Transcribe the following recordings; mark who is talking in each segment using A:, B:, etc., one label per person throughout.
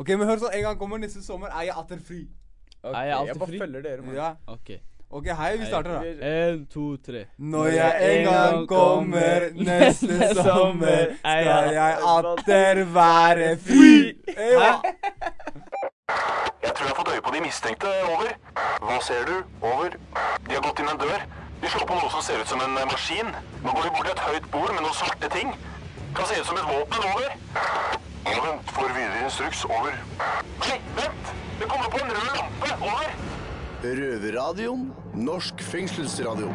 A: Ok, men hør sånn, En gang kommer neste sommer, er jeg atter fri.
B: Ok,
C: Er jeg alltid
B: jeg bare
C: fri?
B: følger dere, mann.
A: Ja.
C: Ok.
A: Ok, hei, vi starter, da.
C: En, to, tre.
A: Når jeg en gang kommer neste sommer, skal jeg atter være fri. Hey, hva?
D: Jeg tror jeg har fått øye på de mistenkte. Over. Hva ser du? Over. De har gått inn en dør. De slår på noe som ser ut som en eh, maskin. Nå går de bort til et høyt bord med noen svarte ting. Kan se ut som et våpen. Over. Vent. Får videre instruks. Over. Vent! Det kommer på en rød lampe. Over.
E: Røverradioen. Norsk fengselsradio.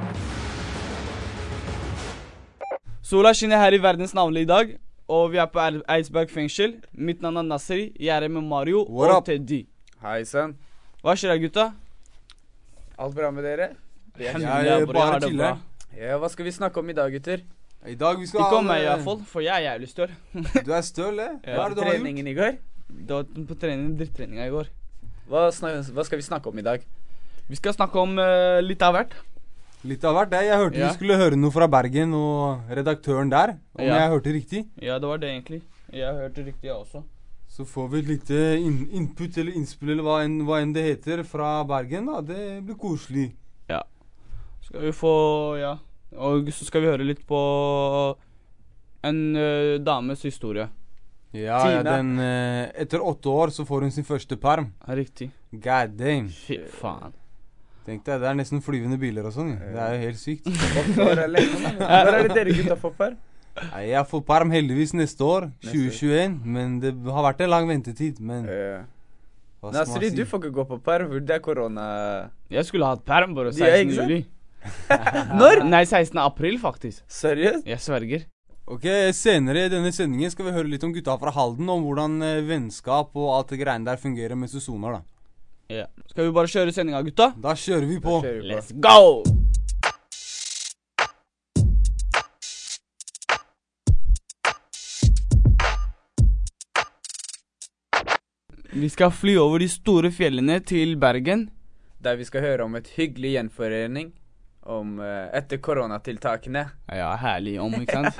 C: Sola skinner her i verdens navle i dag, og vi er på Eidsberg fengsel. Mitt navn er Nasri. Jeg er her med Mario
A: What
C: og
A: up?
C: Teddy.
B: Hei sann.
C: Hva skjer da, gutta?
B: Alt bra med dere?
A: Jeg
C: jeg,
A: jeg,
C: jeg
A: bare
C: har det
A: chiller.
C: bra.
B: Ja, Hva skal vi snakke om i dag, gutter?
A: I dag vi skal
C: Ikke om
A: meg
C: meg
A: hvert
C: iallfall, for jeg er jævlig støl.
A: Du er støl, eh? Hva er det du har gjort?
B: Treningen i går?
C: Det var på trening, drittreninga i går.
B: Hva, hva skal vi snakke om i dag?
C: Vi skal snakke om uh, litt av hvert.
A: Litt av hvert. Jeg, jeg hørte
C: Ja.
A: vi skulle høre noe fra Bergen og redaktøren der. Om
C: Ja.
A: jeg hørte riktig.
C: Ja, det var det egentlig. Jeg hørte riktig, jeg også.
A: Så får vi et lite in input eller innspill eller hva enn, hva enn det heter fra Bergen. da. Det blir koselig. Ja.
C: Skal vi få Ja. Og så skal vi høre litt på en uh, dames historie.
A: Ja, ja den uh, Etter åtte år så får hun sin første perm.
C: Riktig.
A: God damn.
C: Fy faen.
A: Tenk deg, det er nesten flyvende biler og sånn. ja. Det er jo helt sykt.
B: Er. Når er det dere gutta får perm?
A: Nei, Jeg får perm heldigvis neste år, 2021. Men det har vært en lang ventetid. Men hva skal man si?
B: du får ikke gå på perm, for det er korona.
C: Jeg skulle hatt perm bare 16.
B: ikke sant?
C: juli.
B: Når?
C: Nei, 16. april, faktisk.
B: Seriøst?
C: Jeg sverger.
A: Ok, Senere i denne sendingen skal vi høre litt om gutta fra Halden. Om hvordan eh, vennskap og alt det greiene der fungerer mens du soner. da.
C: Ja. Skal vi bare kjøre sendinga, gutta?
A: Da kjører vi på.
B: Kjører vi på.
C: Let's go! Vi skal fly over de store fjellene til Bergen.
B: Der vi skal høre om et hyggelig gjenforening om eh, etter koronatiltakene.
C: Ja, herlig om, ikke sant?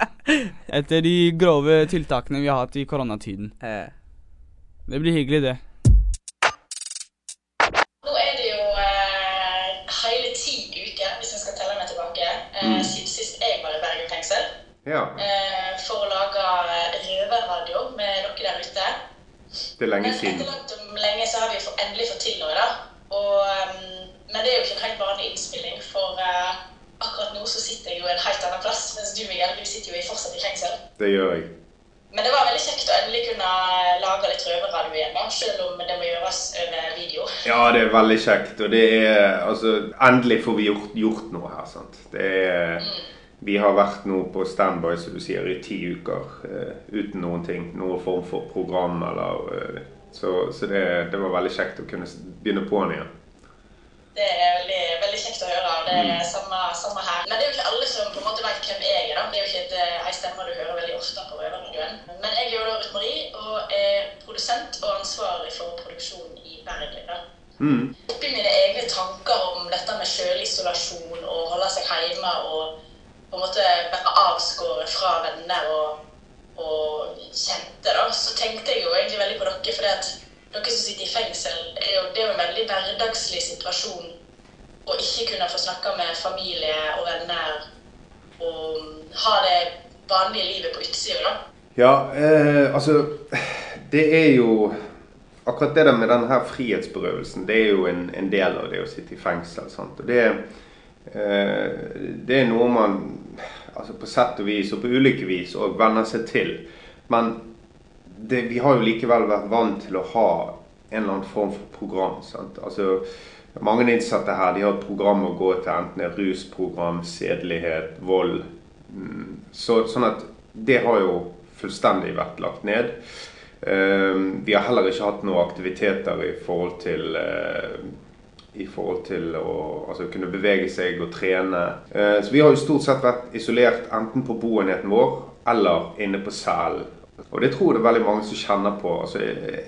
C: Etter de grove tiltakene vi har hatt i koronatiden.
B: Eh,
C: Det blir hyggelig, det.
F: Nå er det jo eh, hele ti uker, hvis jeg skal telle meg tilbake, eh, siden sist jeg var i Bergen fengsel.
D: Ja,
F: Eh, for å lage eh, røverradio med dere der ute.
D: det er lenge
F: Men etter langt om lenge så har vi endelig fått til noe, da. Og, ehm, men det er jo ikke en helt vanlig innspill nå så sitter jeg jo en helt annen plass, mens du, Miguel, du sitter jo i- fortsatt i fengsel.
D: Det gjør jeg.
F: Men det var veldig kjekt å endelig kunne lage litt røverradio igjen, da, selv om det må gjøres over video.
D: Ja, det er veldig kjekt. Og det er Altså, endelig får vi gjort, gjort noe her, sant. Det er Vi har vært nå på standby, som du sier, i ti uker uh, uten noen ting. Noen form for program eller uh, Så, så det, det var veldig kjekt å kunne begynne begynne på'n igjen.
F: Det er veldig, veldig kjekt å høre. og Det er samme, samme her. Men det er jo ikke alle som på en måte vet hvem jeg er. da. Det er jo ikke et, eh, ei stemme du hører veldig ofte på Røverradioen. Men jeg er jo da Ruth Marie og er produsent og ansvarlig for produksjonen i Bergen. da.
D: Mm.
F: Oppi mine egne tanker om dette med sjølisolasjon og holde seg hjemme og på en måte være avskåret fra venner og, og kjente, da, så tenkte jeg jo egentlig veldig på dere. fordi at dere som sitter i fengsel, er jo, det er jo en veldig hverdagslig situasjon å ikke kunne få snakke med familie og venner og ha det vanlige livet på utsida. da.
D: Ja, eh, altså Det er jo Akkurat det der med denne her frihetsberøvelsen, det er jo en, en del av det å sitte i fengsel. Sant? Og det, eh, det er noe man altså på sett og vis, og på ulike vis, og venner seg til. Men det, vi har jo likevel vært vant til å ha en eller annen form for program. Sant? Altså, mange innsatte her de har et program å gå til, enten det er rusprogram, sedelighet, vold. Mm, Så, sånn at det har jo fullstendig vært lagt ned. Eh, vi har heller ikke hatt noen aktiviteter i forhold til eh, i forhold til å altså, kunne bevege seg og trene. Eh, så vi har jo stort sett vært isolert enten på boenheten vår eller inne på cellen. Og det tror jeg det er veldig mange som kjenner på. Altså,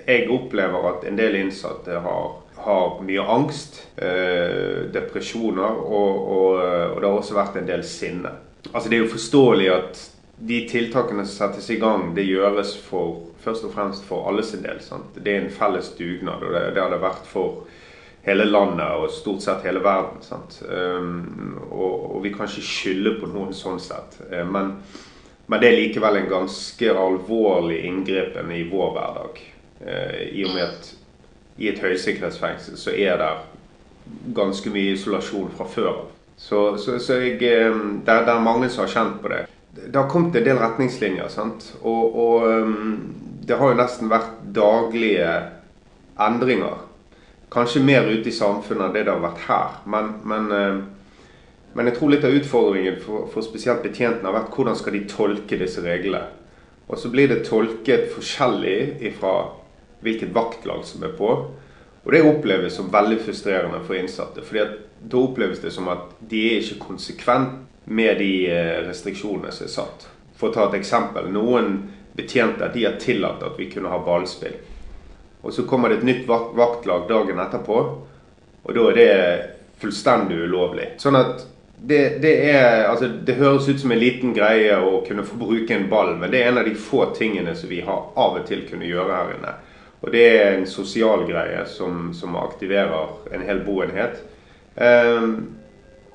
D: jeg opplever at en del innsatte har, har mye angst, eh, depresjoner, og, og, og det har også vært en del sinne. Altså Det er jo forståelig at de tiltakene som settes i gang, det gjøres for, først og fremst for alle sin del. Sant? Det er en felles dugnad, og det, det har det vært for hele landet og stort sett hele verden. Um, og, og, vi kan ikke skylde på noen sånn sett. Uh, men, men, det er likevel en ganske alvorlig inngripen i vår hverdag. Uh, I og med at i et høysikkerhetsfengsel så er det ganske mye isolasjon fra før av. Så, så, så jeg, det, det, det er mange som har kjent på det. Det har kommet en del retningslinjer. sant? Og, og um, det har jo nesten vært daglige endringer kanskje mer ute i samfunnet enn det det har vært her. Men, men, eh, men jeg tror litt av utfordringen for, for, spesielt betjentene har vært hvordan skal de tolke disse reglene. Og så blir det tolket forskjellig ifra hvilket vaktlag som er på. Og det oppleves som veldig frustrerende for innsatte. fordi da oppleves det som at de er ikke konsekvent med de eh, restriksjonene som er satt. For å ta et eksempel. Noen betjenter de har tillatt at vi kunne ha ballspill. Og så kommer det et nytt vaktlag dagen etterpå, og da er det fullstendig ulovlig. Sånn at det, det, er, altså, det høres ut som en liten greie å kunne få bruke en ball, men det er en av de få tingene som vi har av og til kunne gjøre her inne. Og det er en sosial greie som, som aktiverer en hel boenhet. Um,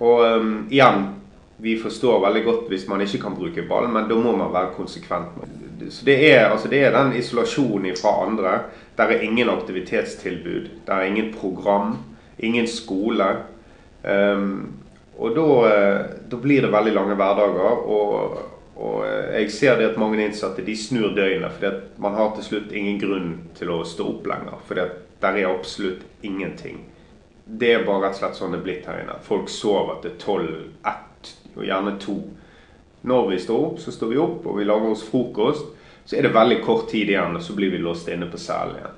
D: og um, igjen, vi forstår veldig godt hvis man ikke kan bruke ball, men da må man være konsekvent. Så det er, altså, det er den isolasjonen fra andre. Der er ingen aktivitetstilbud. Der er ingen program. Ingen skole. Um, og da, da, blir det veldig lange hverdager. Og, og, eh, jeg ser det at mange innsatte de snur døgnet. fordi man har til slutt ingen grunn til å stå opp lenger. For der er absolutt ingenting. Det er bare rett og slett sånn det er blitt her inne. Folk sover til tolv, ett og gjerne to. Når vi står opp, så står vi opp og vi lager oss frokost. Så er det veldig kort tid igjen, og så blir vi låst inne på cellen igjen.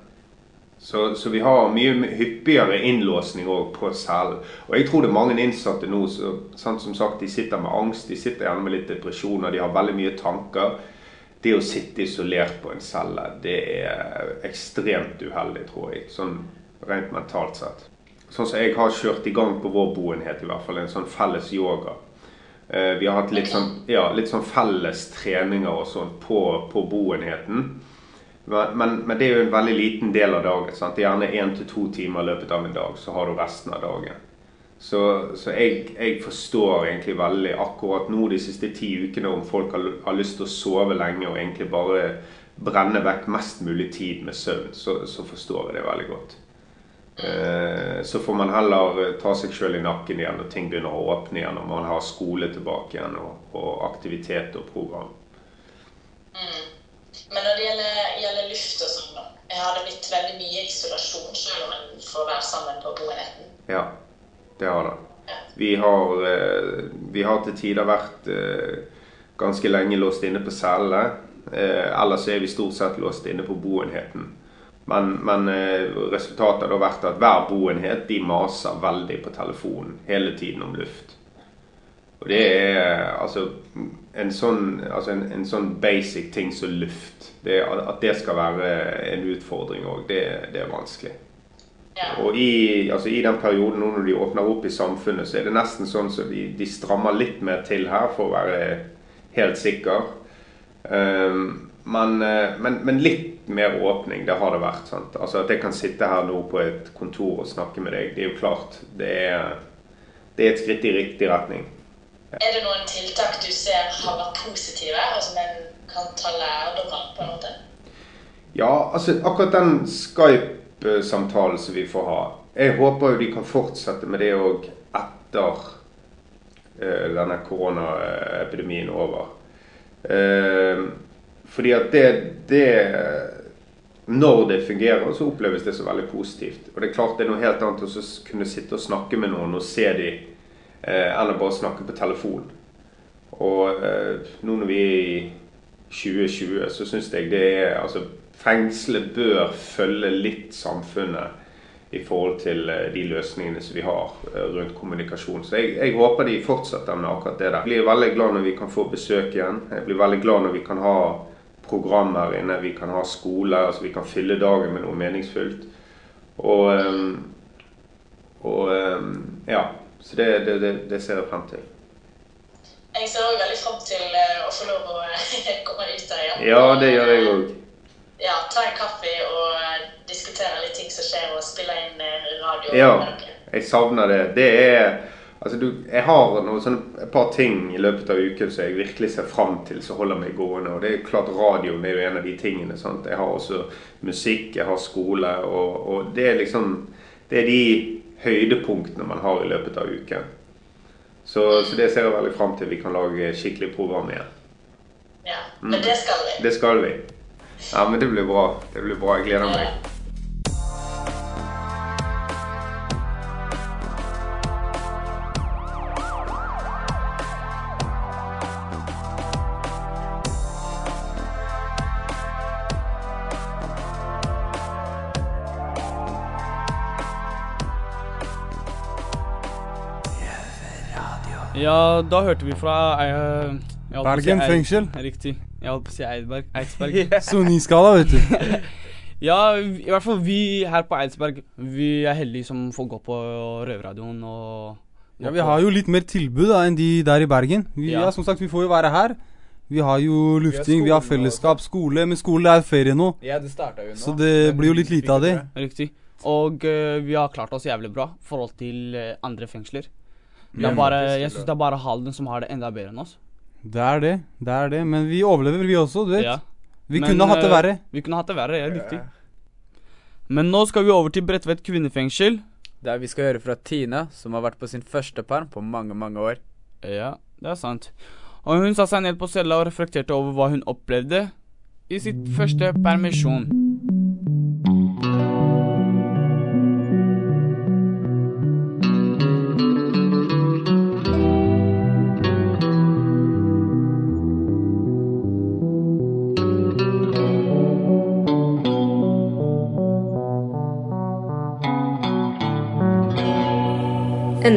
D: Så, så, vi har mye hyppigere innlåsning på cellen. Og jeg tror det er mange innsatte nå så, sant, som sagt, de sitter med angst, de sitter gjerne med litt depresjoner, de har veldig mye tanker. Det å sitte isolert på en celle, det er ekstremt uheldig, tror jeg. Sånn rent mentalt sett. Sånn som jeg har kjørt i gang på vår boenhet, i hvert fall en sånn felles yoga Eh, vi har hatt litt sånn, ja, litt sånn felles treninger og sånn på, på boenheten. Men, men, det er jo en veldig liten del av dagen. Sant? Gjerne én til to timer løpet av en dag, så har du resten av dagen. Så, så jeg, jeg, forstår egentlig veldig akkurat nå de siste ti ukene om folk har, har, lyst til å sove lenge og egentlig bare brenne vekk mest mulig tid med søvn, så, så forstår jeg det veldig godt. Eh, så får man heller ta seg sjøl i nakken igjen når ting begynner å åpne igjen, og man har skole tilbake igjen og, og aktivitet og program.
F: Mm. Men når det gjelder, gjelder luft og sånn, da. Har det blitt veldig mye isolasjon selv om en får være sammen på boenheten?
D: Ja, det har det. Ja. Vi, har, eh, vi har til tider vært ganske lenge låst inne på cellene. Ellers er vi stort sett låst inne på boenheten. Men, men eh, resultatet har vært at hver boenhet de maser veldig på telefonen hele tiden om luft. Og det er altså en sånn, altså en, en sånn basic ting som luft. Det, at det skal være en utfordring òg, det, det, er vanskelig. Ja. Og i, altså i, den perioden nå når de åpner opp i samfunnet, så er det nesten sånn så de, de strammer litt mer til her for å være helt sikker. Um, men, eh, men, men litt mer åpning. Det har det vært. sant? Altså At jeg kan sitte her nå på et kontor og snakke med deg, det er jo klart det er, det er et skritt i riktig retning.
F: Er det noen tiltak du ser har vært positive, og som en kan ta lærdom av? på en måte?
D: Ja, altså akkurat den Skype-samtalen som vi får ha Jeg håper jo de kan fortsette med det òg etter uh, denne koronaepidemien over. Uh, fordi at det, det når det fungerer, så oppleves det så veldig positivt. Og det er klart det er noe helt annet å kunne sitte og snakke med noen og se dem eh, å bare snakke på telefon. Og eh, nå når vi er i 2020, så syns jeg det er Altså, fengselet bør følge litt samfunnet i forhold til eh, de løsningene som vi har rundt kommunikasjon. Så jeg, jeg, håper de fortsetter med akkurat det der. Jeg blir veldig glad når vi kan få besøk igjen. Jeg blir veldig glad når vi kan ha program her inne. Vi kan ha skole, altså vi kan fylle dagen med noe meningsfullt. Og, og ja. Så det, det, det, det, ser jeg frem til.
F: Jeg ser òg veldig fram til eh, å få lov å eh, komme ut der igjen.
D: Ja, det gjør jeg òg.
F: Ja, ta en kaffe og eh, diskutere litt ting som skjer, og spille inn radio.
D: Ja, jeg savner det. Det er Altså, du, jeg har noe sånn, et par ting i løpet av uken som jeg virkelig ser fram til, som holder meg gående. Og det er klart radioen er jo en av de tingene. sant? Jeg har også musikk, jeg har skole, og, og det er liksom Det er de høydepunktene man har i løpet av uken. Så, så det ser jeg veldig fram til. Vi kan lage skikkelig program igjen.
F: Ja, men det skal vi.
D: Det skal vi. Ja, men det blir bra. Det blir bra. Jeg gleder meg.
C: Da hørte vi fra uh, å si
A: Bergen fengsel.
C: Riktig. Jeg holdt på å si Eidberg. Eidsberg.
A: Soniskala, vet du.
C: Ja, i hvert fall vi her på Eidsberg, vi er heldige som får gå på røverradioen og
A: Ja, Vi har jo litt mer tilbud da enn de der i Bergen. Vi, ja.
C: Ja.
A: Som sagt, vi får jo være her. Vi har jo lufting, vi har
B: skolen
A: fellesskap, skole. Men skole er ferie nå.
B: Ja, det jo nå.
A: Så det blir jo litt lite av det.
C: Riktig. Og uh, vi har klart oss jævlig bra i forhold til eh, andre fengsler. Det er bare, jeg syns det er bare Halden som har det enda bedre enn oss.
A: Det er det. Det er det. Men vi overlever, vi også. Du vet.
C: Ja.
A: Vi
C: Men,
A: kunne hatt det
C: eh,
A: verre.
C: Vi kunne hatt det verre, ja, riktig. Men nå skal vi over til Bredtvet kvinnefengsel.
B: Der vi skal høre fra Tina, som har vært på sin første perm på mange, mange år.
C: Ja, det er sant. Og hun satte seg ned på cella og reflekterte over hva hun opplevde i sitt første permisjon.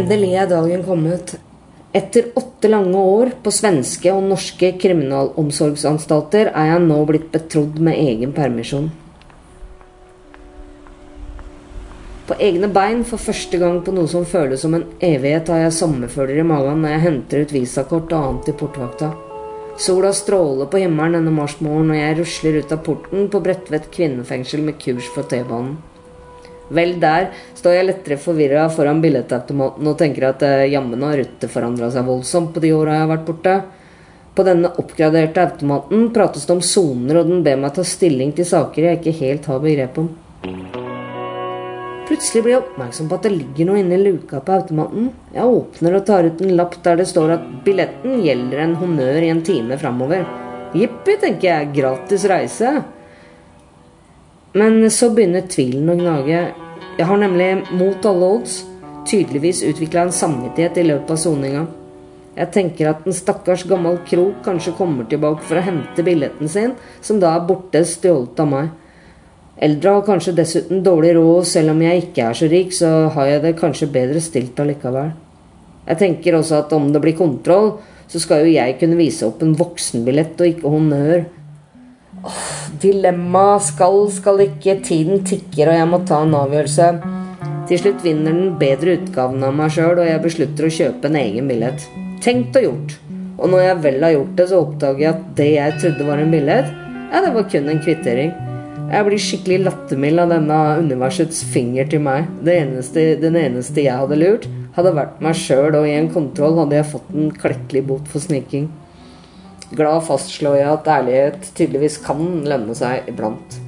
G: Endelig er dagen kommet. Etter åtte lange år på svenske og norske kriminalomsorgsanstalter er jeg nå blitt betrodd med egen permisjon. På egne bein for første gang på noe som føles som en evighet har jeg sommerfølger i magen når jeg henter ut visakort og annet i portvakta. Sola stråler på himmelen denne marsmorgenen, og jeg rusler ut av porten på Bredtvet kvinnefengsel med kurs for T-banen. Vel, der står jeg lettere forvirra foran billettautomaten og tenker at eh, jammen har ruttet forandra seg voldsomt på de åra jeg har vært borte. På denne oppgraderte automaten prates det om soner, og den ber meg ta stilling til saker jeg ikke helt har begrep om. Plutselig blir jeg oppmerksom på at det ligger noe inni luka på automaten. Jeg åpner og tar ut en lapp der det står at billetten gjelder en honnør i en time framover. Jippi, tenker jeg. Gratis reise. Men så begynner tvilen å gnage. Jeg har nemlig, mot alle odds, tydeligvis utvikla en samvittighet i løpet av soninga. Jeg tenker at en stakkars gammel krok kanskje kommer tilbake for å hente billetten sin, som da er borte stjålet av meg. Eldre har kanskje dessuten dårlig råd, selv om jeg ikke er så rik, så har jeg det kanskje bedre stilt allikevel. Jeg tenker også at om det blir kontroll, så skal jo jeg kunne vise opp en voksenbillett og ikke honnør. Dilemma skal, skal ikke, tiden tikker, og jeg må ta en avgjørelse. Til slutt vinner den bedre utgaven av meg sjøl, og jeg beslutter å kjøpe en egen billett. Tenkt og gjort. Og når jeg vel har gjort det, så oppdager jeg at det jeg trodde var en billett, ja, det var kun en kvittering. Jeg blir skikkelig lattermild av denne universets finger til meg. Eneste, den eneste jeg hadde lurt, hadde vært meg sjøl, og i en kontroll hadde jeg fått en klekkelig bot for sniking. Glad fastslår jeg at ærlighet tydeligvis kan lønne seg iblant.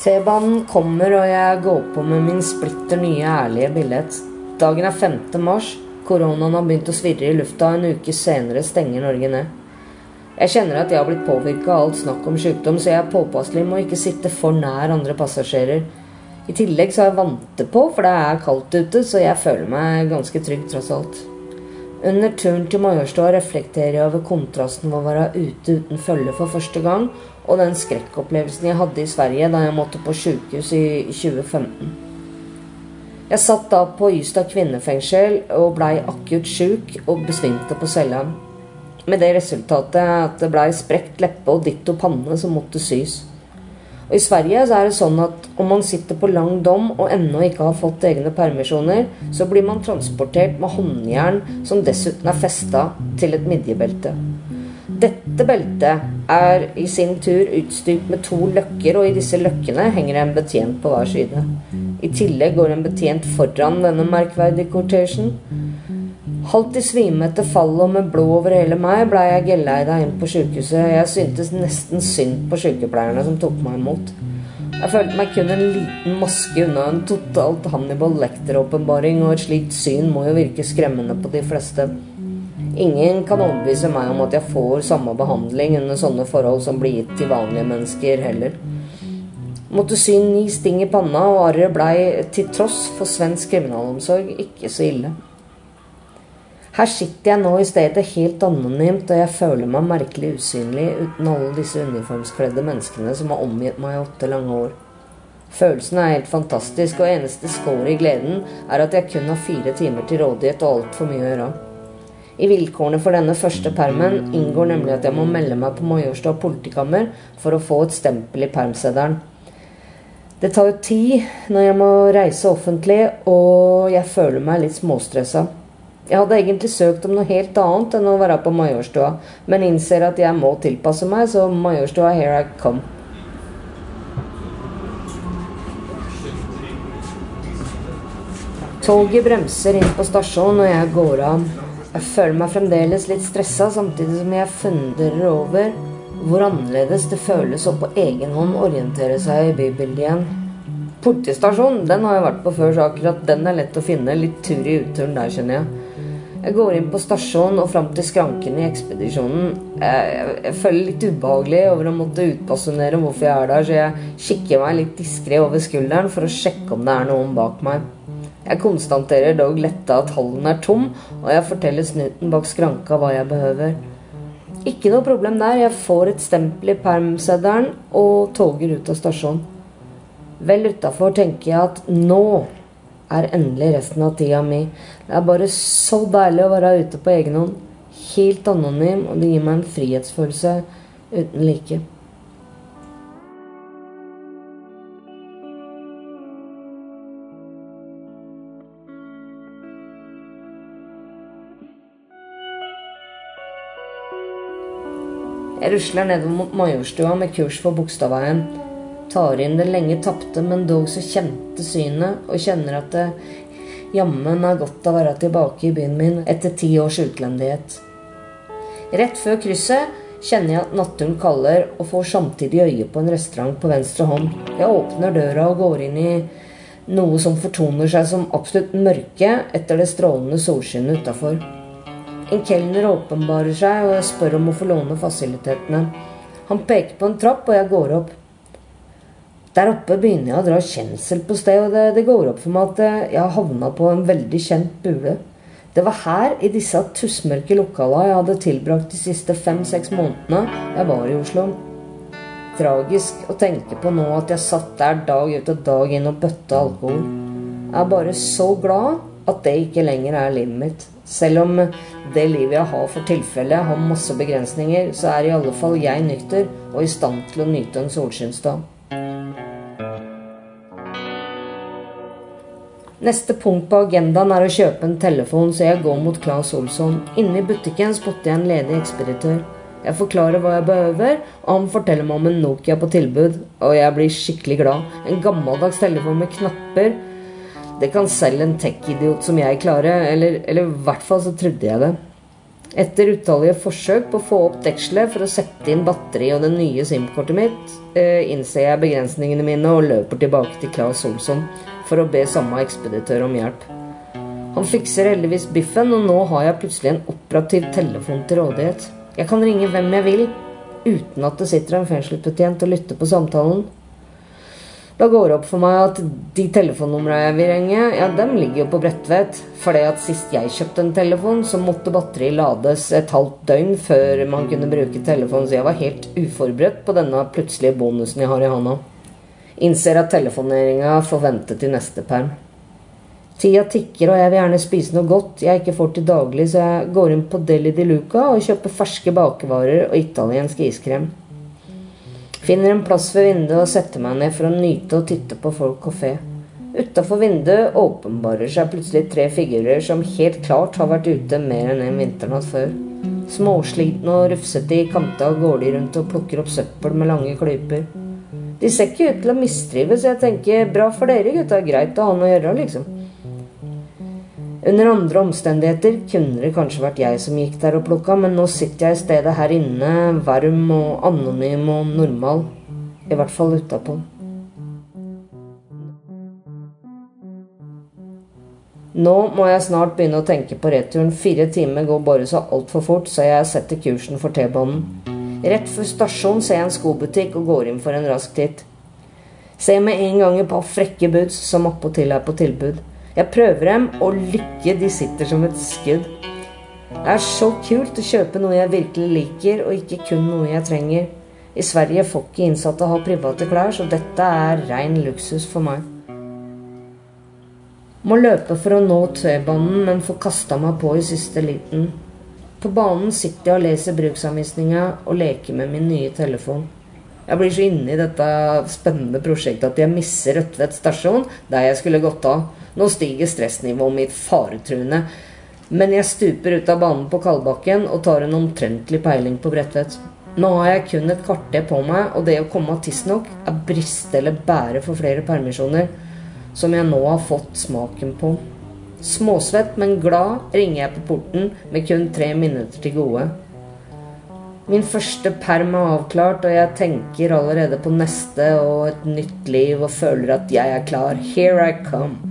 G: T-banen kommer, og jeg går på med min splitter nye ærlige billett. Dagen er 5. mars. Koronaen har begynt å svirre i lufta, en uke senere stenger Norge ned. Jeg kjenner at jeg har blitt påvirka av alt snakk om sykdom, så jeg er påpasselig med å ikke sitte for nær andre passasjerer. I tillegg så har jeg vante på, for det er kaldt ute, så jeg føler meg ganske trygg tross alt. Under turen til Majorstua reflekterer jeg over kontrasten ved å være ute uten følge for første gang, og den skrekkopplevelsen jeg hadde i Sverige da jeg måtte på sjukehus i 2015. Jeg satt da på Ystad kvinnefengsel og blei akutt sjuk og besvimte på cella. Med det resultatet at det blei sprekt leppe og ditto panne som måtte sys. Og I Sverige så er det sånn at om man sitter på lang dom og ennå ikke har fått egne permisjoner, så blir man transportert med håndjern som dessuten er festa til et midjebelte. Dette beltet er i sin tur utstyrt med to løkker, og i disse løkkene henger en betjent på hver side. I tillegg går en betjent foran denne merkverdige kortesjen. Halvt i svime etter fallet og med blod over hele meg blei jeg geleida inn på sjukehuset. Jeg syntes nesten synd på sykepleierne som tok meg imot. Jeg følte meg kun en liten maske unna en totalt Hannibal Lecter-åpenbaring, og et slikt syn må jo virke skremmende på de fleste. Ingen kan overbevise meg om at jeg får samme behandling under sånne forhold som blir gitt til vanlige mennesker, heller. Måtte sy ni sting i panna, og arret blei, til tross for svensk kriminalomsorg, ikke så ille. Her sitter jeg nå i stedet helt anonymt, og jeg føler meg merkelig usynlig uten alle disse uniformskledde menneskene som har omgitt meg i åtte lange år. Følelsen er helt fantastisk, og eneste skår i gleden er at jeg kun har fire timer til rådighet og altfor mye å gjøre. I vilkårene for denne første permen inngår nemlig at jeg må melde meg på Majorstua politikammer for å få et stempel i permseddelen. Det tar jo tid når jeg må reise offentlig, og jeg føler meg litt småstressa. Jeg hadde egentlig søkt om noe helt annet enn å være på Majorstua, men innser at jeg må tilpasse meg, så Majorstua, here I come. Toget bremser inn på stasjonen, og jeg går av. Jeg føler meg fremdeles litt stressa, samtidig som jeg funderer over hvor annerledes det føles å på egen hånd orientere seg i bybildet igjen. Politistasjonen den har jeg vært på før, så akkurat den er lett å finne. Litt tur i uturen der, kjenner jeg. Jeg går inn på stasjonen og fram til skranken i ekspedisjonen. Jeg, jeg, jeg, føler litt ubehagelig over å måtte utbasunere hvorfor jeg er der, så jeg kikker meg litt diskré over skulderen for å sjekke om det er noen bak meg. Jeg konstaterer dog letta at hallen er tom, og jeg forteller snuten bak skranka hva jeg behøver. Ikke noe problem der. Jeg får et stempel i permseddelen og toger ut av stasjonen. Vel utafor tenker jeg at nå er endelig resten av tida mi. Det er bare så deilig å være ute på egen hånd. Helt anonym, og det gir meg en frihetsfølelse uten like. Jeg rusler nedover mot Majorstua med kurs for Bogstadveien. Tar inn det lenge tapte, men dog så kjente synet, og kjenner at det jammen er godt å være tilbake i byen min etter ti års utlendighet. Rett før krysset kjenner jeg at naturen kaller, og får samtidig øye på en restaurant på venstre hånd. Jeg åpner døra og går inn i noe som fortoner seg som absolutt mørke etter det strålende solskinnet utafor. En kelner åpenbarer seg, og jeg spør om å få låne fasilitetene. Han peker på en trapp, og jeg går opp. Der oppe begynner jeg å dra kjensel på sted, og det, det går opp for meg at jeg har havna på en veldig kjent bule. Det var her, i disse tussmørke lokalene jeg hadde tilbrakt de siste fem-seks månedene jeg var i Oslo. Tragisk å tenke på nå at jeg satt der dag ut og dag inn og bøtta alkohol. Jeg er bare så glad at det ikke lenger er livet mitt. Selv om det livet jeg har for tilfelle har masse begrensninger, så er i alle fall jeg nykter og i stand til å nyte en solskinnsdag. Neste punkt på agendaen er å kjøpe en telefon, så jeg går mot Claes Olsson. Inne i butikken spotter jeg en ledig ekspeditør. Jeg forklarer hva jeg behøver, og han forteller meg om en Nokia på tilbud. Og jeg blir skikkelig glad. En gammeldags telefon med knapper det kan selv en tech-idiot som jeg klare, eller, eller i hvert fall så trodde jeg det. Etter utallige forsøk på å få opp dekselet for å sette inn batteri og det nye SIM-kortet mitt, eh, innser jeg begrensningene mine og løper tilbake til Claes Olsson for å be samme ekspeditør om hjelp. Han fikser heldigvis biffen, og nå har jeg plutselig en operativ telefon til rådighet. Jeg kan ringe hvem jeg vil, uten at det sitter en fengselsbetjent og lytter på samtalen. Da går det opp for meg at de telefonnumrene jeg vil ringe, ja, dem ligger jo på Bredtvet. Fordi at sist jeg kjøpte en telefon, så måtte batteriet lades et halvt døgn før man kunne bruke telefonen, så jeg var helt uforberedt på denne plutselige bonusen jeg har i hånda. Innser at telefoneringa får vente til neste perm. Tida tikker, og jeg vil gjerne spise noe godt jeg ikke får til daglig, så jeg går inn på Deli di Luca og kjøper ferske bakevarer og italiensk iskrem. Finner en plass ved vinduet og setter meg ned for å nyte og titte på folk og fe. Utafor vinduet åpenbarer seg plutselig tre figurer som helt klart har vært ute mer enn en vinternatt før. Småslitne og rufsete i kanta går de rundt og plukker opp søppel med lange klyper. De ser ikke ut til å mistrives, jeg tenker bra for dere gutta, greit å ha noe å gjøre, liksom. Under andre omstendigheter kunne det kanskje vært jeg som gikk der og plukka, men nå sitter jeg i stedet her inne, varm og anonym og normal. I hvert fall utapå. Nå må jeg snart begynne å tenke på returen. Fire timer går bare så altfor fort, så jeg setter kursen for T-banen. Rett før stasjon ser jeg en skobutikk og går inn for en rask titt. Ser med en gang et par frekke boots som attpåtil er på tilbud. Jeg prøver dem, og lykke, de sitter som et skudd. Det er så kult å kjøpe noe jeg virkelig liker, og ikke kun noe jeg trenger. I Sverige får ikke innsatte ha private klær, så dette er rein luksus for meg. Må løpe for å nå T-banen, men får kasta meg på i siste liten. På banen sitter jeg og leser bruksanvisninga og leker med min nye telefon. Jeg blir så inne i dette spennende prosjektet at jeg misser Rødtvet stasjon, der jeg skulle gått av. Nå stiger stressnivået mitt faretruende. Men jeg stuper ut av banen på Kalbakken og tar en omtrentlig peiling på Bredtvet. Nå har jeg kun et kvarter på meg, og det å komme tidsnok er briste eller bære for flere permisjoner, som jeg nå har fått smaken på. Småsvett, men glad ringer jeg på porten med kun tre minutter til gode. Min første perm er avklart, og jeg tenker allerede på neste og et nytt liv og føler at jeg er klar. Here I come.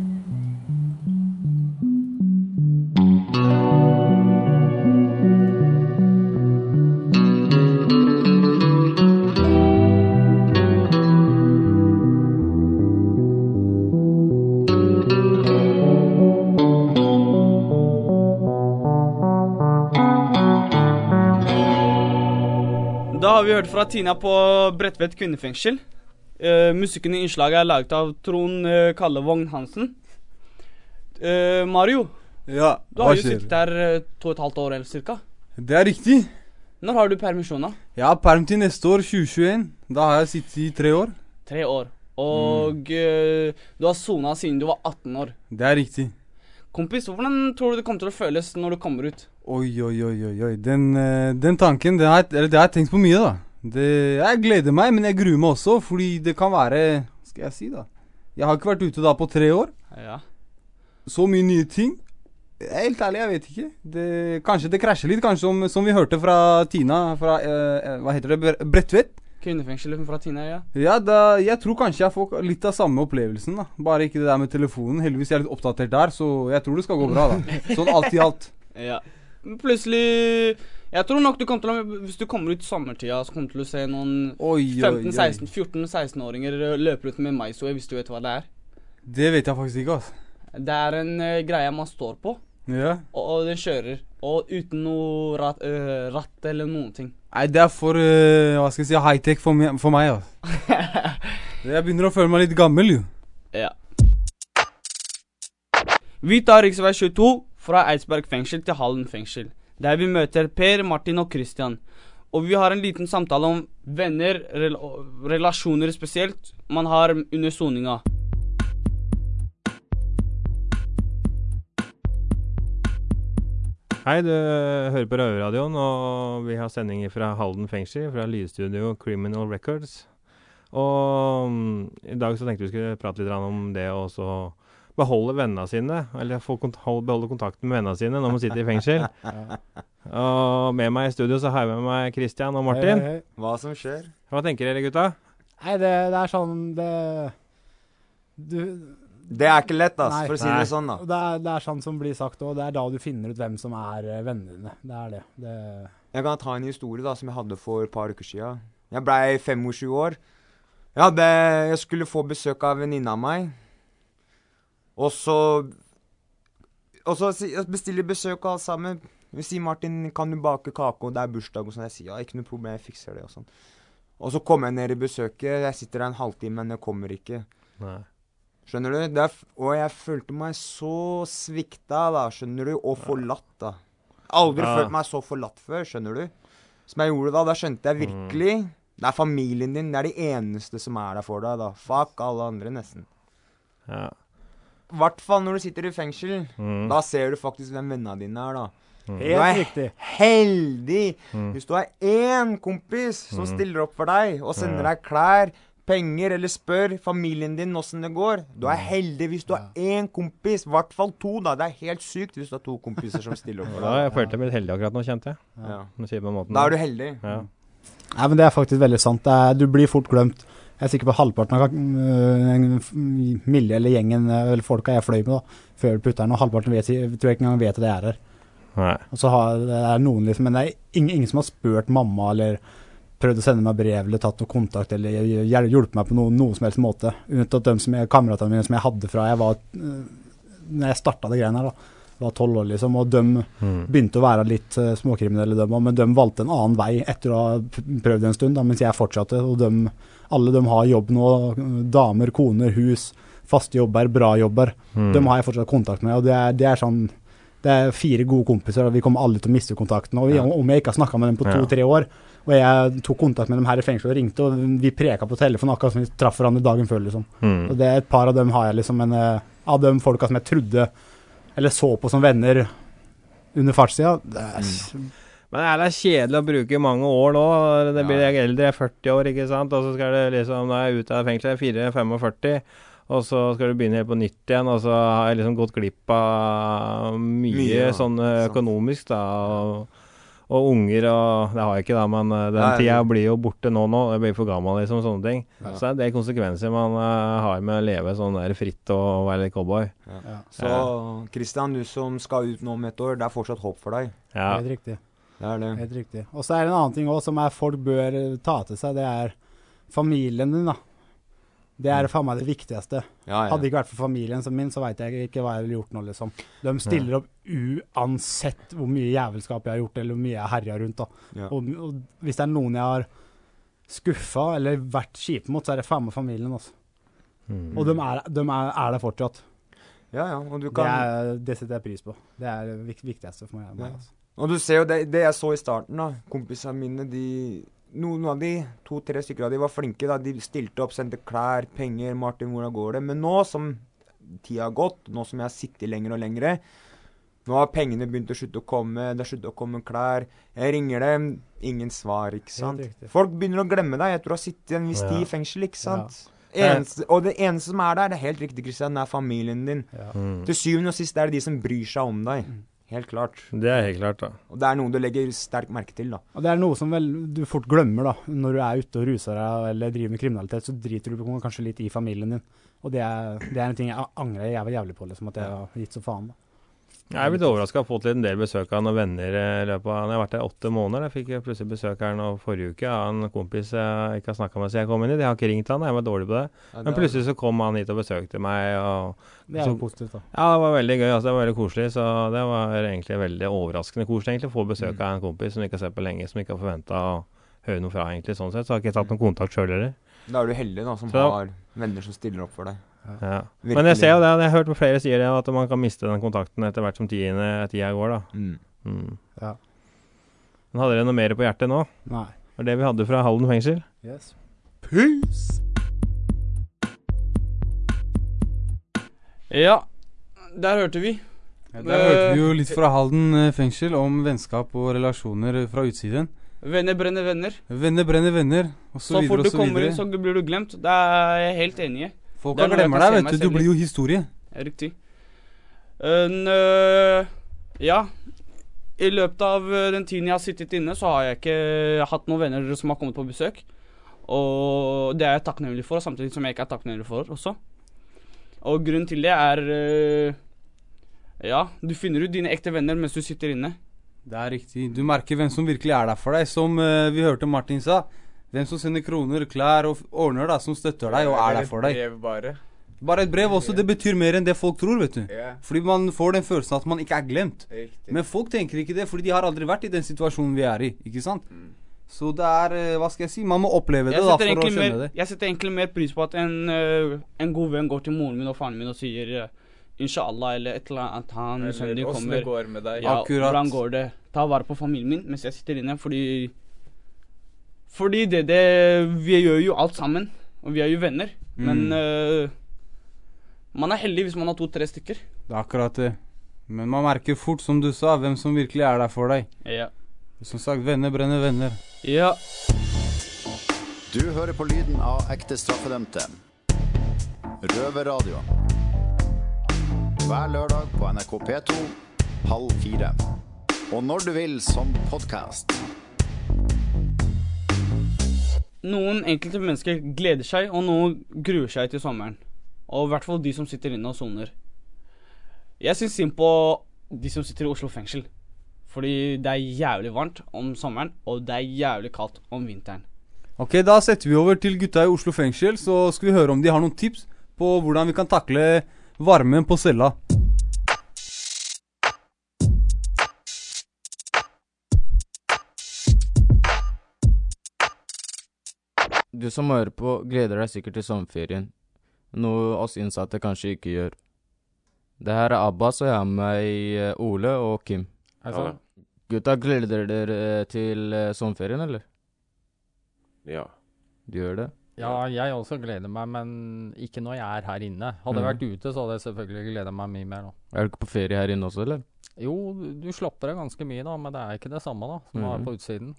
C: Fra Tina på Bredtvet kvinnefengsel. Uh, musikken i innslaget er laget av Trond uh, Kallevogn Hansen. Uh, Mario,
A: Ja,
C: du har jo sittet her uh, to og et halvt år eller cirka.
A: Det er riktig.
C: Når har du permisjon, da?
A: Jeg har perm til neste år, 2021. Da har jeg sittet i tre år.
C: Tre år. Og eh, du har sona siden du var 18 år.
A: Det er riktig.
C: Kompis, hvordan tror du det kommer til å føles når du kommer ut?
A: Oi, oi, oi, oi. oi. Den, eh, den tanken, det har, jeg- eller det har jeg tenkt på mye, da. Det, jeg gleder meg, men jeg gruer meg også, fordi det kan være skal jeg si, da? Jeg har ikke vært ute da på tre år.
C: Ja.
A: Så mye nye ting. Helt ærlig, jeg vet ikke. Det, kanskje det krasjer litt, kanskje som, som vi hørte fra Tina fra eh, Hva heter det? Bre- Bredtvet.
C: Kvinnefengselet fra Tina, ja.
A: Ja, da, jeg tror kanskje jeg får litt av samme opplevelsen, da. Bare ikke det der med telefonen. Heldigvis jeg er jeg litt oppdatert der, så jeg tror det skal gå bra, da. Sånn alt i alt.
C: ja. Plutselig Jeg tror nok du kommer til å Hvis du kommer ut sommertida, så kommer du til å se noen
A: Oi, oi, oi.
C: 15-16-14-16-åringer løpe rundt med maisue, hvis du vet hva det er.
A: Det vet jeg faktisk ikke, altså.
C: Det er en uh, greie man står på,
A: Ja.
C: og, og den kjører. Og uten noe ratt, uh, ratt eller noen ting.
A: Nei, det er for uh, Hva skal jeg si high-tech for, for meg, altså. Jeg begynner å føle meg litt gammel, jo.
C: Ja. Vi tar rv. 22 fra Eidsberg fengsel til Hallen fengsel, der vi møter Per, Martin og Christian. Og vi har en liten samtale om venner, rel relasjoner spesielt, man har under soninga.
H: Hei, du hører på Røverradioen, og vi har sendinger fra Halden fengsel, fra lydstudio Criminal Records. Og mm, i dag så tenkte vi skulle prate litt om det å beholde vennene sine, eller få kont beholde kontakten med vennene sine når man sitter i fengsel. og med meg i studio så har jeg med meg Christian og Martin.
I: Hei, hei, hei. Hva som skjer?
H: Hva tenker dere, gutta?
I: Nei, det, det er sånn Det Du
J: Det er ikke lett, ass,
I: Nei.
J: for å si
H: Nei.
J: det sånn, da.
I: det er, det er sånn som blir sagt òg. Det er da du finner ut hvem som er eh, vennene dine. Det er det. det
J: Jeg kan ta en historie da, som jeg hadde for et par uker siden. Jeg blei 25 år. Jeg, hadde, jeg skulle få besøk av en venninne av meg. Og så Og så bestiller besøk og alt sammen. Vi sier 'Martin, kan du bake kake, og det er bursdag?' og sånn. Jeg sier ja, ikke noe problem, jeg fikser det og sånn. Og så kommer jeg ned i besøket. Jeg sitter der en halvtime, men jeg kommer ikke.
H: Nei.
J: Skjønner du? Er, og jeg følte meg så svikta, da, skjønner du, og forlatt, da. Aldri
H: Ja.
J: følt meg så forlatt før, skjønner du. Som jeg gjorde da. Da skjønte jeg virkelig Det er familien din, det er de eneste som er der for deg, da. Fuck alle andre, nesten.
H: Ja.
J: I hvert fall når du sitter i fengsel.
H: Mm.
J: Da ser du faktisk hvem vennene dine er, da.
H: Mm.
J: Du
I: Helt
J: er
I: riktig.
J: heldig
H: Mm.
J: hvis du har én kompis som
H: Mm.
J: stiller opp for deg og sender
H: Ja.
J: deg klær, penger, eller spør familien din åssen det går. Du er heldig hvis du har én kompis. I hvert fall to, da. Det er helt sykt hvis du har to kompiser som stiller opp for
H: deg.
J: deg.
H: jeg følte jeg ble heldig akkurat nå, kjente jeg.
J: Ja.
H: Du
J: Da er du heldig.
H: Ja.
I: Nei, men Det er faktisk veldig sant. Er, du blir fort glemt. Jeg er sikker på halvparten av en f- Milje eller gjengen øh, eller folka jeg fløy med da, før putteren, og halvparten vet, tror jeg ikke engang vet at jeg er her.
H: Nei.
I: Og så har det er noen liksom, Men det er ingen, ingen som har spurt mamma eller prøvd å sende meg brev eller tatt noe kontakt eller hjulpet meg på noen, noen som helst måte. Unntatt de som jeg, kameratene mine som jeg hadde fra jeg var øh, Når jeg starta det greiene her, da. Var tolv år, liksom. Og de
H: Mm.
I: begynte å være litt uh, småkriminelle, de men de valgte en annen vei etter å ha prøvd en stund, da, mens jeg fortsatte. Og de, alle de har jobb nå. Damer, koner, hus, faste jobber, bra jobber.
H: Mm.
I: Dem har jeg fortsatt kontakt med. og det er, det er sånn det er fire gode kompiser, og vi kommer alle til å miste kontakten. Og vi,
H: Ja.
I: Om jeg ikke har snakka med dem på to-tre år, og jeg tok kontakt med dem her i fengselet og ringte, og vi preka på telefonen akkurat som vi traff hverandre dagen før, liksom.
H: Mm.
I: Og det er et par av dem har jeg liksom, men eh, av de folka som jeg trodde, eller så på som venner under fartstida, er
H: Men det er kjedelig å bruke mange år nå. Det blir jeg eldre, jeg er 40 år, ikke sant. Og så skal du liksom, da er jeg ute av fengselet, jeg er 4-45. Og så skal du begynne helt på nytt igjen, og så har jeg liksom gått glipp av mye,
J: Mye, ja.
H: sånn økonomisk, da. Og, og unger og Det har jeg ikke, da, men eh, den
J: Nei,
H: tida blir jo borte nå nå. Jeg blir for gammel, liksom, sånne ting.
J: Ja.
H: Så det er konsekvenser man uh, har med å leve sånn der fritt og være litt cowboy.
I: ja,
J: Så Christian, du som skal ut nå om et år, det er fortsatt håp for deg.
H: Ja.
I: helt riktig.
J: Det er det.
I: Helt riktig. Og så er det en annen ting også som er folk bør eh, ta til seg, det er familien din, da. Det er faen meg det viktigste.
J: Ja, ja.
I: Hadde det ikke vært for familien som min, så veit jeg ikke hva jeg ville gjort nå, liksom. De stiller opp uansett hvor mye jævelskap jeg har gjort, eller hvor mye jeg har herja rundt, da.
J: Ja.
I: Og, og hvis det er noen jeg har skuffa eller vært kjip mot, så er det faen meg familien, altså.
H: Mm.
I: Og de er, de er, er der fortsatt.
J: ja, ja. Og du
I: Det,
J: kan
I: er, det setter jeg pris på. Det er det viktigste for meg.
J: Ja.
I: altså.
J: Og du ser jo det, det jeg så i starten, da. Kompisene mine, de Noen av de, to-tre stykker av de var flinke. da, De stilte opp, sendte klær, penger. 'Martin, hvordan går det?' Men nå som tida har gått, nå som jeg har sittet lenger og lengre Nå har pengene begynt å slutte å komme, det har sluttet å komme klær. Jeg ringer dem, ingen svar, ikke sant. Folk begynner å glemme deg etter å ha sittet en viss tid i fengsel, ikke sant.
H: Ja.
J: Eneste, og det eneste som er der, det er helt riktig, Kristian, det er familien din.
I: Ja.
H: Mm.
J: Til syvende og sist er det de som bryr seg om deg. Helt klart.
H: Det er helt klart, da.
J: Og det er noe du legger sterkt merke til, da.
I: Og det er noe som vel du fort glemmer, da. Når du er ute og ruser deg eller driver med kriminalitet, så driter du kanskje litt i familien din. Og det er, det er en ting jeg angrer jævlig, på, liksom, at jeg har gitt så faen. da.
H: Jeg er blitt overraska fått litt en del besøk av noen venner eh, i løpet av Jeg har vært der åtte måneder. Jeg fikk plutselig besøk her nå forrige uke av en kompis jeg ikke har snakka med siden jeg kom inn hit. Jeg har ikke ringt han, jeg var dårlig på det.
J: Ja,
H: Men plutselig så kom han hit og besøkte meg. og
I: Det er jo positivt, da.
H: Ja, det var veldig gøy. altså Det var veldig koselig. Så det var egentlig veldig overraskende koselig egentlig å få besøk av en kompis som ikke har sett på lenge, som ikke har forventa å høre noe fra, egentlig. Sånn sett. Så har jeg ikke tatt noen kontakt sjøl heller.
J: Da er du heldig, da, som har venner som stiller opp for deg.
H: Ja. Men jeg ser jo det, jeg har hørt flere sier det, at man kan miste den kontakten etter hvert som tiende, tida går, da.
J: Mm.
H: Mm.
I: Ja.
H: Men hadde dere noe mer på hjertet nå?
I: Nei.
H: Det var det vi hadde fra Halden fengsel.
I: Yes.
A: Peace!
C: Ja, der hørte vi.
A: Ja, der hørte vi jo litt fra Halden eh, fengsel om vennskap og relasjoner fra utsiden.
C: Venner brenner venner.
A: Venner brenner venner, og så
C: Så
A: videre
C: fort du kommer inn, så blir du glemt. Det er jeg helt enig i.
A: Folka
C: er
A: glemmer deg, vet du. Du blir jo historie.
C: Riktig. En, øh, ja. I løpet av øh, den tiden jeg har sittet inne, så har jeg ikke hatt noen venner som har kommet på besøk. Og det er jeg takknemlig for, samtidig som jeg ikke er takknemlig for også. Og grunnen til det er øh, Ja, du finner ut dine ekte venner mens du sitter inne.
A: Det er riktig. Du merker hvem som virkelig er der for deg. Som eh, vi hørte Martin sa. Hvem som sender kroner, klær og ordner da, som støtter deg og er der for deg.
B: Brev bare.
A: Bare et brev også, det betyr mer enn det folk tror, vet du.
B: Yeah.
A: Fordi man får den følelsen at man ikke er glemt.
B: riktig.
A: Men folk tenker ikke det, fordi de har aldri vært i den situasjonen vi er i. ikke sant?
B: Mm.
A: Så det er eh, Hva skal jeg si? Man må oppleve det da for å skjønne
C: mer,
A: det.
C: jeg setter egentlig mer pris på at en, øh, en god venn går til moren min og faren min og sier øh, inshallah eller et eller annet. Han
B: Eller
C: sønnen din
B: åssen
C: kommer.
B: det går med deg.
C: Ja,
A: Akkurat.
C: hvordan går det? Ta vare på familien min mens jeg sitter inne, fordi Fordi det, det Vi gjør jo alt sammen, og vi er jo venner. Men
A: Mm.
C: øh, man er heldig hvis man har to-tre stykker.
A: Det er akkurat det. Men man merker fort, som du sa, hvem som virkelig er der for deg.
C: Ja.
A: Som sagt, venner brenner venner.
C: ja.
E: Du hører på lyden av ekte straffedømte. Røverradio. Hver lørdag på NRK P2 halv fire. Og når du vil som podkast.
C: Noen enkelte mennesker gleder seg, og noen gruer seg til sommeren. Og i hvert fall de som sitter inne og soner. Jeg syns synd på de som sitter i Oslo fengsel. Fordi det er jævlig varmt om sommeren, og det er jævlig kaldt om vinteren.
A: Ok, da setter vi over til gutta i Oslo fengsel, så skal vi høre om de har noen tips på hvordan vi kan takle varmen på cella.
K: Du som hører på, gleder deg sikkert til sommerferien, noe oss innsatte kanskje ikke gjør. Det her er Abbas, og jeg har med meg eh, Ole og Kim.
L: Hei sann.
K: Gutta, gleder dere til eh, sommerferien, eller?
L: Ja.
K: Du gjør det?
L: Ja, jeg også gleder meg, men ikke når jeg er her inne. Hadde jeg vært ute, så hadde jeg selvfølgelig gleda meg mye mer. da.
K: Er du ikke på ferie her inne også, eller?
L: Jo, du- slapper av ganske mye, da, men det er ikke det samme da, som mm.
K: Mhm.
L: være på utsiden.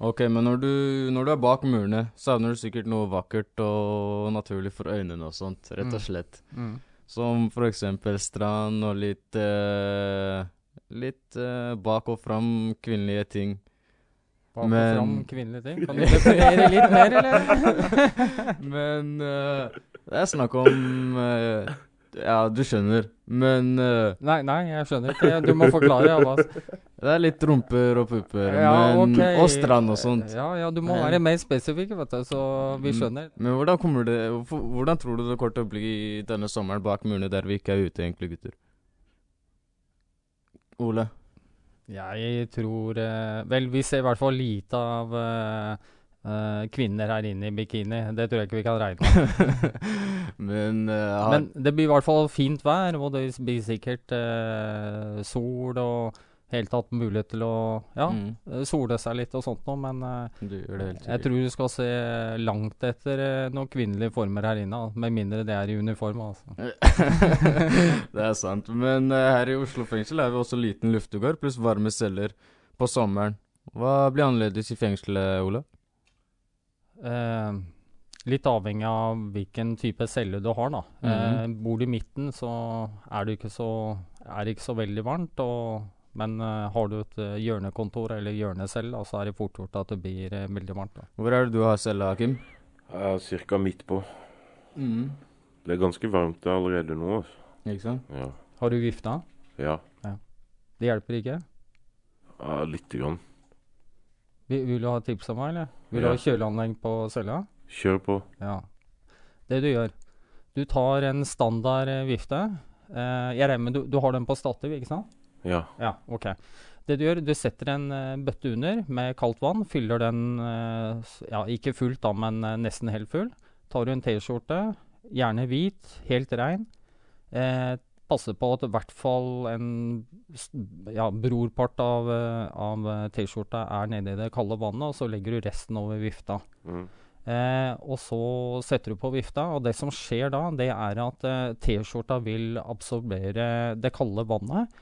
K: Ok, men når du, når du er bak murene, savner du sikkert noe vakkert og naturlig for øynene og sånt, rett og
L: Mm.
K: slett.
L: Mm.
K: Som for eksempel strand og litt eh, Litt eh, bak og fram kvinnelige ting.
L: Bak og fram kvinnelige ting. Kan du definere litt mer, eller?
K: Men eh, det er snakk om eh, Ja, du skjønner. Men uh,
L: Nei, nei, jeg skjønner ikke. Du må forklare, Abbas.
K: Det er litt rumper og pupper.
L: Ja,
K: men,
L: okay.
K: Og strand og sånt.
L: Ja, ja, du må være mer spesifikk, vet du, så vi
K: Mm,
L: skjønner.
K: Men hvordan kommer det Hvordan tror du det kommer til å bli denne sommeren bak murene der vi ikke er ute, egentlig, gutter? Ole?
L: Jeg tror eh, Vel, vi ser i hvert fall lite av eh, eh, kvinner her inne i bikini. Det tror jeg ikke vi kan regne med.
K: Men, uh,
L: Men det blir i hvert fall fint vær, og det blir sikkert uh, sol og helt tatt mulighet til å ja,
K: Mm.
L: sole seg litt og sånt noe, men jeg tror du skal se langt etter noen kvinnelige former her inne, med mindre det er i uniform, altså.
K: det er sant. Men her i Oslo fengsel er vi også liten luftegård pluss varme celler på sommeren. Hva blir annerledes i fengselet, Ole?
L: Eh, litt avhengig av hvilken type celle du har, da.
K: Mhm.
L: Eh, bor du i midten, så er det ikke så, er det ikke så veldig varmt. Og, men eh, har du et eh, hjørnekontor eller hjørnecelle, så er det fort gjort at det blir eh, veldig varmt. Da.
K: Hvor er det du har cella, Kim?
M: Ja, Cirka midt på.
K: Mm.
M: Det er ganske varmt allerede nå. altså.
K: Ikke sant?
M: Ja.
L: Har du vifta?
M: Ja.
L: Det hjelper ikke?
M: ja lite grann.
L: Vil, vil du ha tips av meg, eller? Vil du
M: Ja.
L: ha kjøleanlegg på cella?
M: Kjør på.
L: Ja. Det du gjør Du tar en standard eh, vifte. Eh, jeg regner med du, du har den på stativ, ikke sant?
M: Ja.
L: Ja, ok. Det du gjør, du setter en eh, bøtte under med kaldt vann. Fyller den eh, ja, ikke fullt, da, men nesten helt full. Tar du en T-skjorte, gjerne hvit, helt rein. Eh, passer på at i hvert fall en ja, brorpart av, eh, av eh, T-skjorta er nede i det kalde vannet, og så legger du resten over vifta.
M: Mm.
L: Eh, og så setter du på vifta, og det som skjer da, det er at eh, T-skjorta vil absorbere det kalde vannet,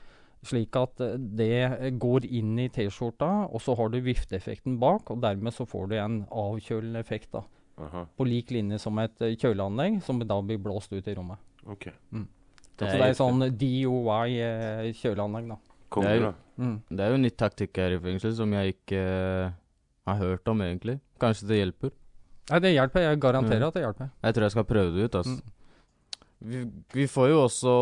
L: slik at eh, det går inn i T-skjorta, og så har du vifteeffekten bak, og dermed så får du en avkjølende effekt da.
M: Aha.
L: På lik linje som et kjøleanlegg, som da blir blåst ut i rommet.
M: Ok.
L: Mm.
K: Det er, altså
L: det er sånn DOY eh, da.
K: Det er, jo,
L: Mm.
K: det er jo nytt taktikk her i fengsel som jeg ikke uh, har hørt om, egentlig. Kanskje det hjelper?
L: Nei, det hjelper. Jeg garanterer
K: Mm.
L: at det hjelper.
K: Jeg tror jeg skal prøve det ut, altså.
L: Mm.
K: Vi, vi får jo også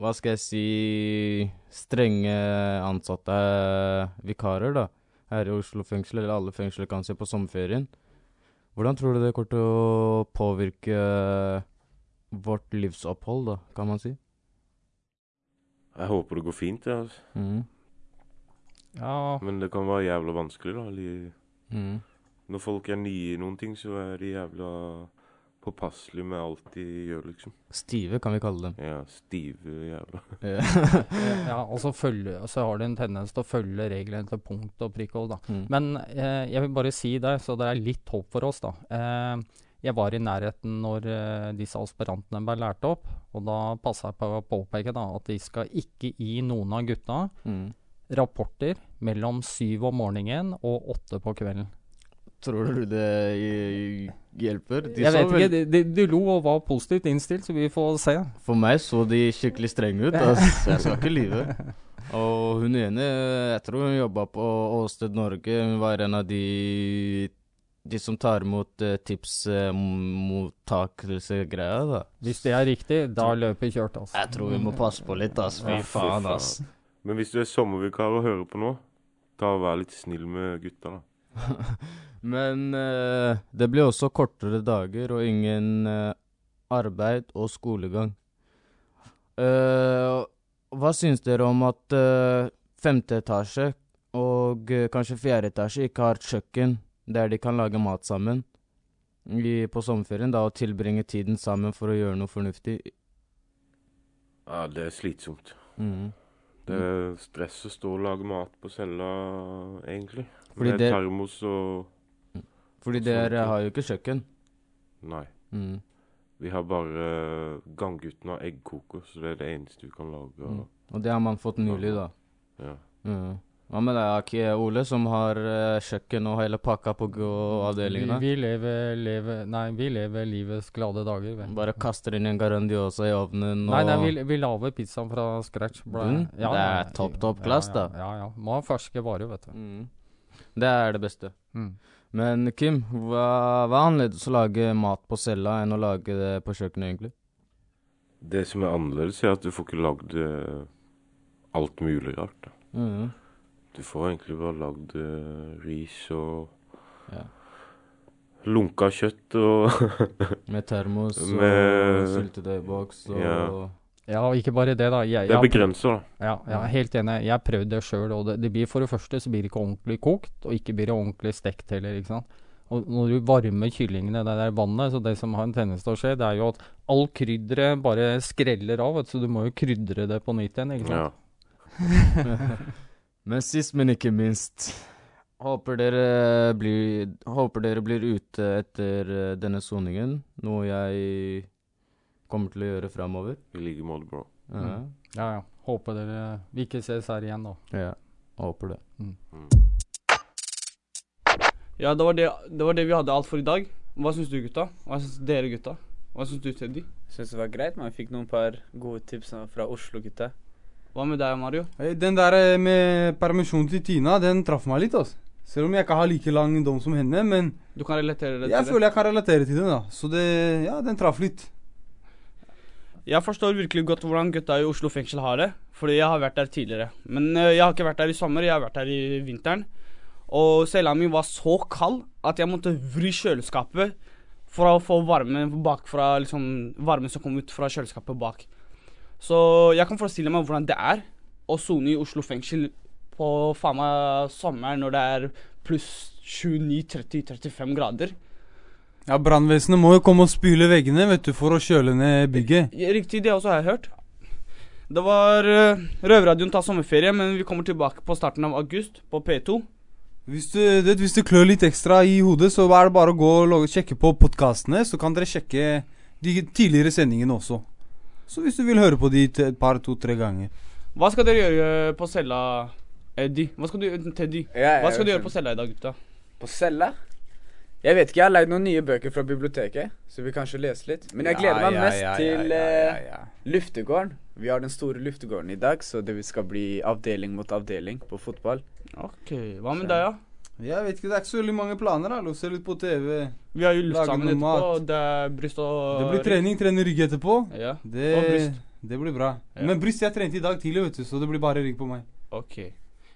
K: Hva skal jeg si Strenge ansatte vikarer, da. Her i Oslo fengsel, eller alle fengsler kan se på sommerferien. Hvordan tror du det kommer til å påvirke vårt livsopphold, da, kan man si?
M: Jeg håper det går fint. Ja. altså.
K: Mm.
L: Ja.
M: Men det kan være jævla vanskelig, da. Eller,
K: Mm.
M: Når folk er nye i noen ting, så er de jævla påpasselige med alt de gjør, liksom.
K: Stive, kan vi kalle dem.
M: Ja, stive jævla.
K: Ja.
L: og så, følge, så har de en tendens til å følge reglene til punkt og prikk òg, da.
K: Mm.
L: Men eh, jeg vil bare si det, så det er litt håp for oss, da. Eh, jeg var i nærheten når uh, disse aspirantene ble lært opp, og da passa jeg på å påpeke da, at de skal ikke gi noen av gutta
K: Mm.
L: rapporter mellom syv om morgenen og åtte på kvelden.
K: Tror du det hjelper? De
L: jeg vet ikke, de, de lo og var positivt innstilt, så vi får se.
K: For meg så de skikkelig strenge ut. Altså, Jeg skal ikke lyve. Og hun ene, jeg tror hun jobba på Åsted Norge. Hun var en av de de som tar imot uh, tipsmottakelsegreia, da.
L: Hvis det er riktig, da løper kjørt, altså.
K: Jeg tror vi må passe på litt, ass. Fy
M: Ja,
K: faen, ass.
M: Men hvis du er sommervikar og hører på nå, da vær litt snill med gutta, da.
K: Men uh, det blir også kortere dager og ingen uh, arbeid og skolegang. Eh, hva syns dere om at eh, femte etasje og eh, kanskje fjerde etasje ikke har kjøkken der de kan lage mat sammen i, på sommerferien, da, og tilbringe tiden sammen for å gjøre noe fornuftig?
M: Ja, det er slitsomt.
K: Mhm.
M: Det er stress å stå og lage mat på cella, egentlig.
K: Fordi
M: Med
K: det-
M: termos og
K: Fordi dere har jo ikke kjøkken.
M: Nei.
K: Mhm.
M: Vi har bare Ganggutten har eggkoker, så det er det eneste vi kan lage.
K: Mm. Og det har man fått nylig, da.
M: Ja.
K: Mhm. Hva med deg, Aki Ole, som har eh, kjøkken og hele pakka på
L: Vi,
K: gå-avdelingen?
L: vi, lever, lever, nei, vi lever livets glade dager. Vet.
K: Bare kaster inn en Garandiosa i ovnen og
L: Nei, nei, vi, vi lager pizzaen fra scratch. Bla-
K: ja, Det er topp, topp klass,
L: ja,
K: da.
L: Ja, ja. Må ha ferske varer, vet du.
K: Mm. Det er det beste.
L: Mm.
K: Men Kim, hva, hva er annerledes å lage mat på cella enn å lage det på kjøkkenet, egentlig?
M: Det som er annerledes, er at du får ikke lagd eh, alt mulig rart. da.
K: Mhm.
M: Du får egentlig bare lagd eh, ris og
K: Ja.
M: lunka kjøtt og
K: Med termos og syltetøyboks og
M: Ja.
L: Ja, og ikke bare det, da. Jeg,
M: Det er begrenset, da.
L: Ja, er helt enig. Jeg har prøvd det sjøl, og det, det blir for det første så blir det ikke ordentlig kokt, og ikke blir det ordentlig stekt heller, ikke sant. Og når du varmer kyllingene i det der vannet, så det som har en tendens til å skje, det er jo at all krydderet bare skreller av, vet du, så du må jo krydre det på nytt igjen, ikke sant.
K: Men sist, men ikke minst Håper dere blir, håper dere blir ute etter eh, denne soningen, noe jeg kommer til å gjøre framover.
M: I like måte, bro.
K: Ja.
L: Mm. Ja, ja. Håper dere vi ikke ses her igjen, da.
K: ja. Håper det.
L: Mm.
C: Ja, det var det, det var det vi hadde alt for i dag. Hva syns du, gutta? Hva syns dere, gutta? Hva syns du, Teddy?
B: Syns det var greit, men jeg fikk noen par gode tips fra Oslo-gutta.
C: Hva med deg, Mario?
A: Den der eh, med permisjonen til Tina, den traff meg litt, altså. Selv om jeg ikke har like lang dom som henne, men
C: Du kan relatere det til
A: jeg
C: det?
A: føler jeg kan relatere til den, da. Så det Ja, den traff litt.
C: Jeg forstår virkelig godt hvordan gutta i Oslo fengsel har det, fordi jeg har vært der tidligere. Men øh, jeg har ikke vært der i sommer, jeg har vært der i vinteren. Og cella mi var så kald at jeg måtte vri kjøleskapet for å få varme bak fra liksom, varmen som kom ut fra kjøleskapet bak. Så jeg kan forestille meg hvordan det er å sone i Oslo fengsel på faen meg sommeren når det er pluss 29-30-35 grader.
A: Ja, Brannvesenet må jo komme og spyle veggene vet du, for å kjøle ned bygget.
C: Riktig, det også har jeg hørt. Det var uh, Røverradioen tar sommerferie, men vi kommer tilbake på starten av august på P2.
A: Hvis du, det, hvis du klør litt ekstra i hodet, så er det bare å gå og sjekke på podkastene, så kan dere sjekke de tidligere sendingene også. Så hvis du vil høre på de et par, to-tre ganger.
C: Hva skal dere gjøre på cella, Eddie? Hva skal du, Teddy?
B: Ja,
C: Hva skal du gjøre på cella i dag, gutta?
B: På cella? Jeg vet ikke, jeg har leid noen nye bøker fra biblioteket, så vi kanskje lese litt. Men jeg gleder meg
K: ja,
B: mest
K: ja, ja,
B: til
K: ja, ja,
B: eh,
K: ja.
B: luftegården. Vi har den store luftegården i dag, så det skal bli avdeling mot avdeling på fotball.
C: Ok, Hva med deg, da?
A: Jeg vet ikke, Det er ikke så veldig mange planer. da, Se litt på TV.
C: Vi har jo
A: lage
C: sammen
A: noe
C: etterpå,
A: mat.
C: det er bryst og
A: Det blir trening, trene rygg etterpå.
C: Ja,
A: Det,
C: og bryst.
A: det blir bra.
C: Ja.
A: Men bryst jeg trente i dag tidlig, vet du, så det blir bare rygg på meg.
C: Ok.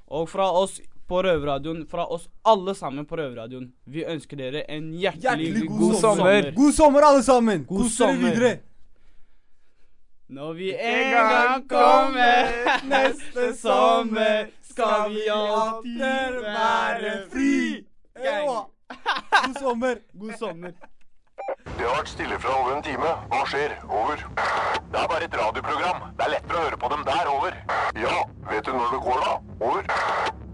C: Og fra oss på Røverradioen, fra oss alle sammen på Røverradioen, vi ønsker dere en hjertelig,
A: Hjertelig
C: god, sommer.
A: God sommer, alle sammen!
C: God
A: Kos dere
C: sommer.
A: videre!
C: Når vi en gang kommer neste sommer, skal vi alltid være fri. Gang.
A: God sommer.
C: God sommer.
N: Det har vært stille fra over en time. Hva skjer? Over. Det er bare et radioprogram. Det er lettere å høre på dem der. Over. Ja, vet du når det går, da? Over.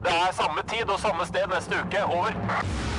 N: Det er samme tid og samme sted neste uke. Over.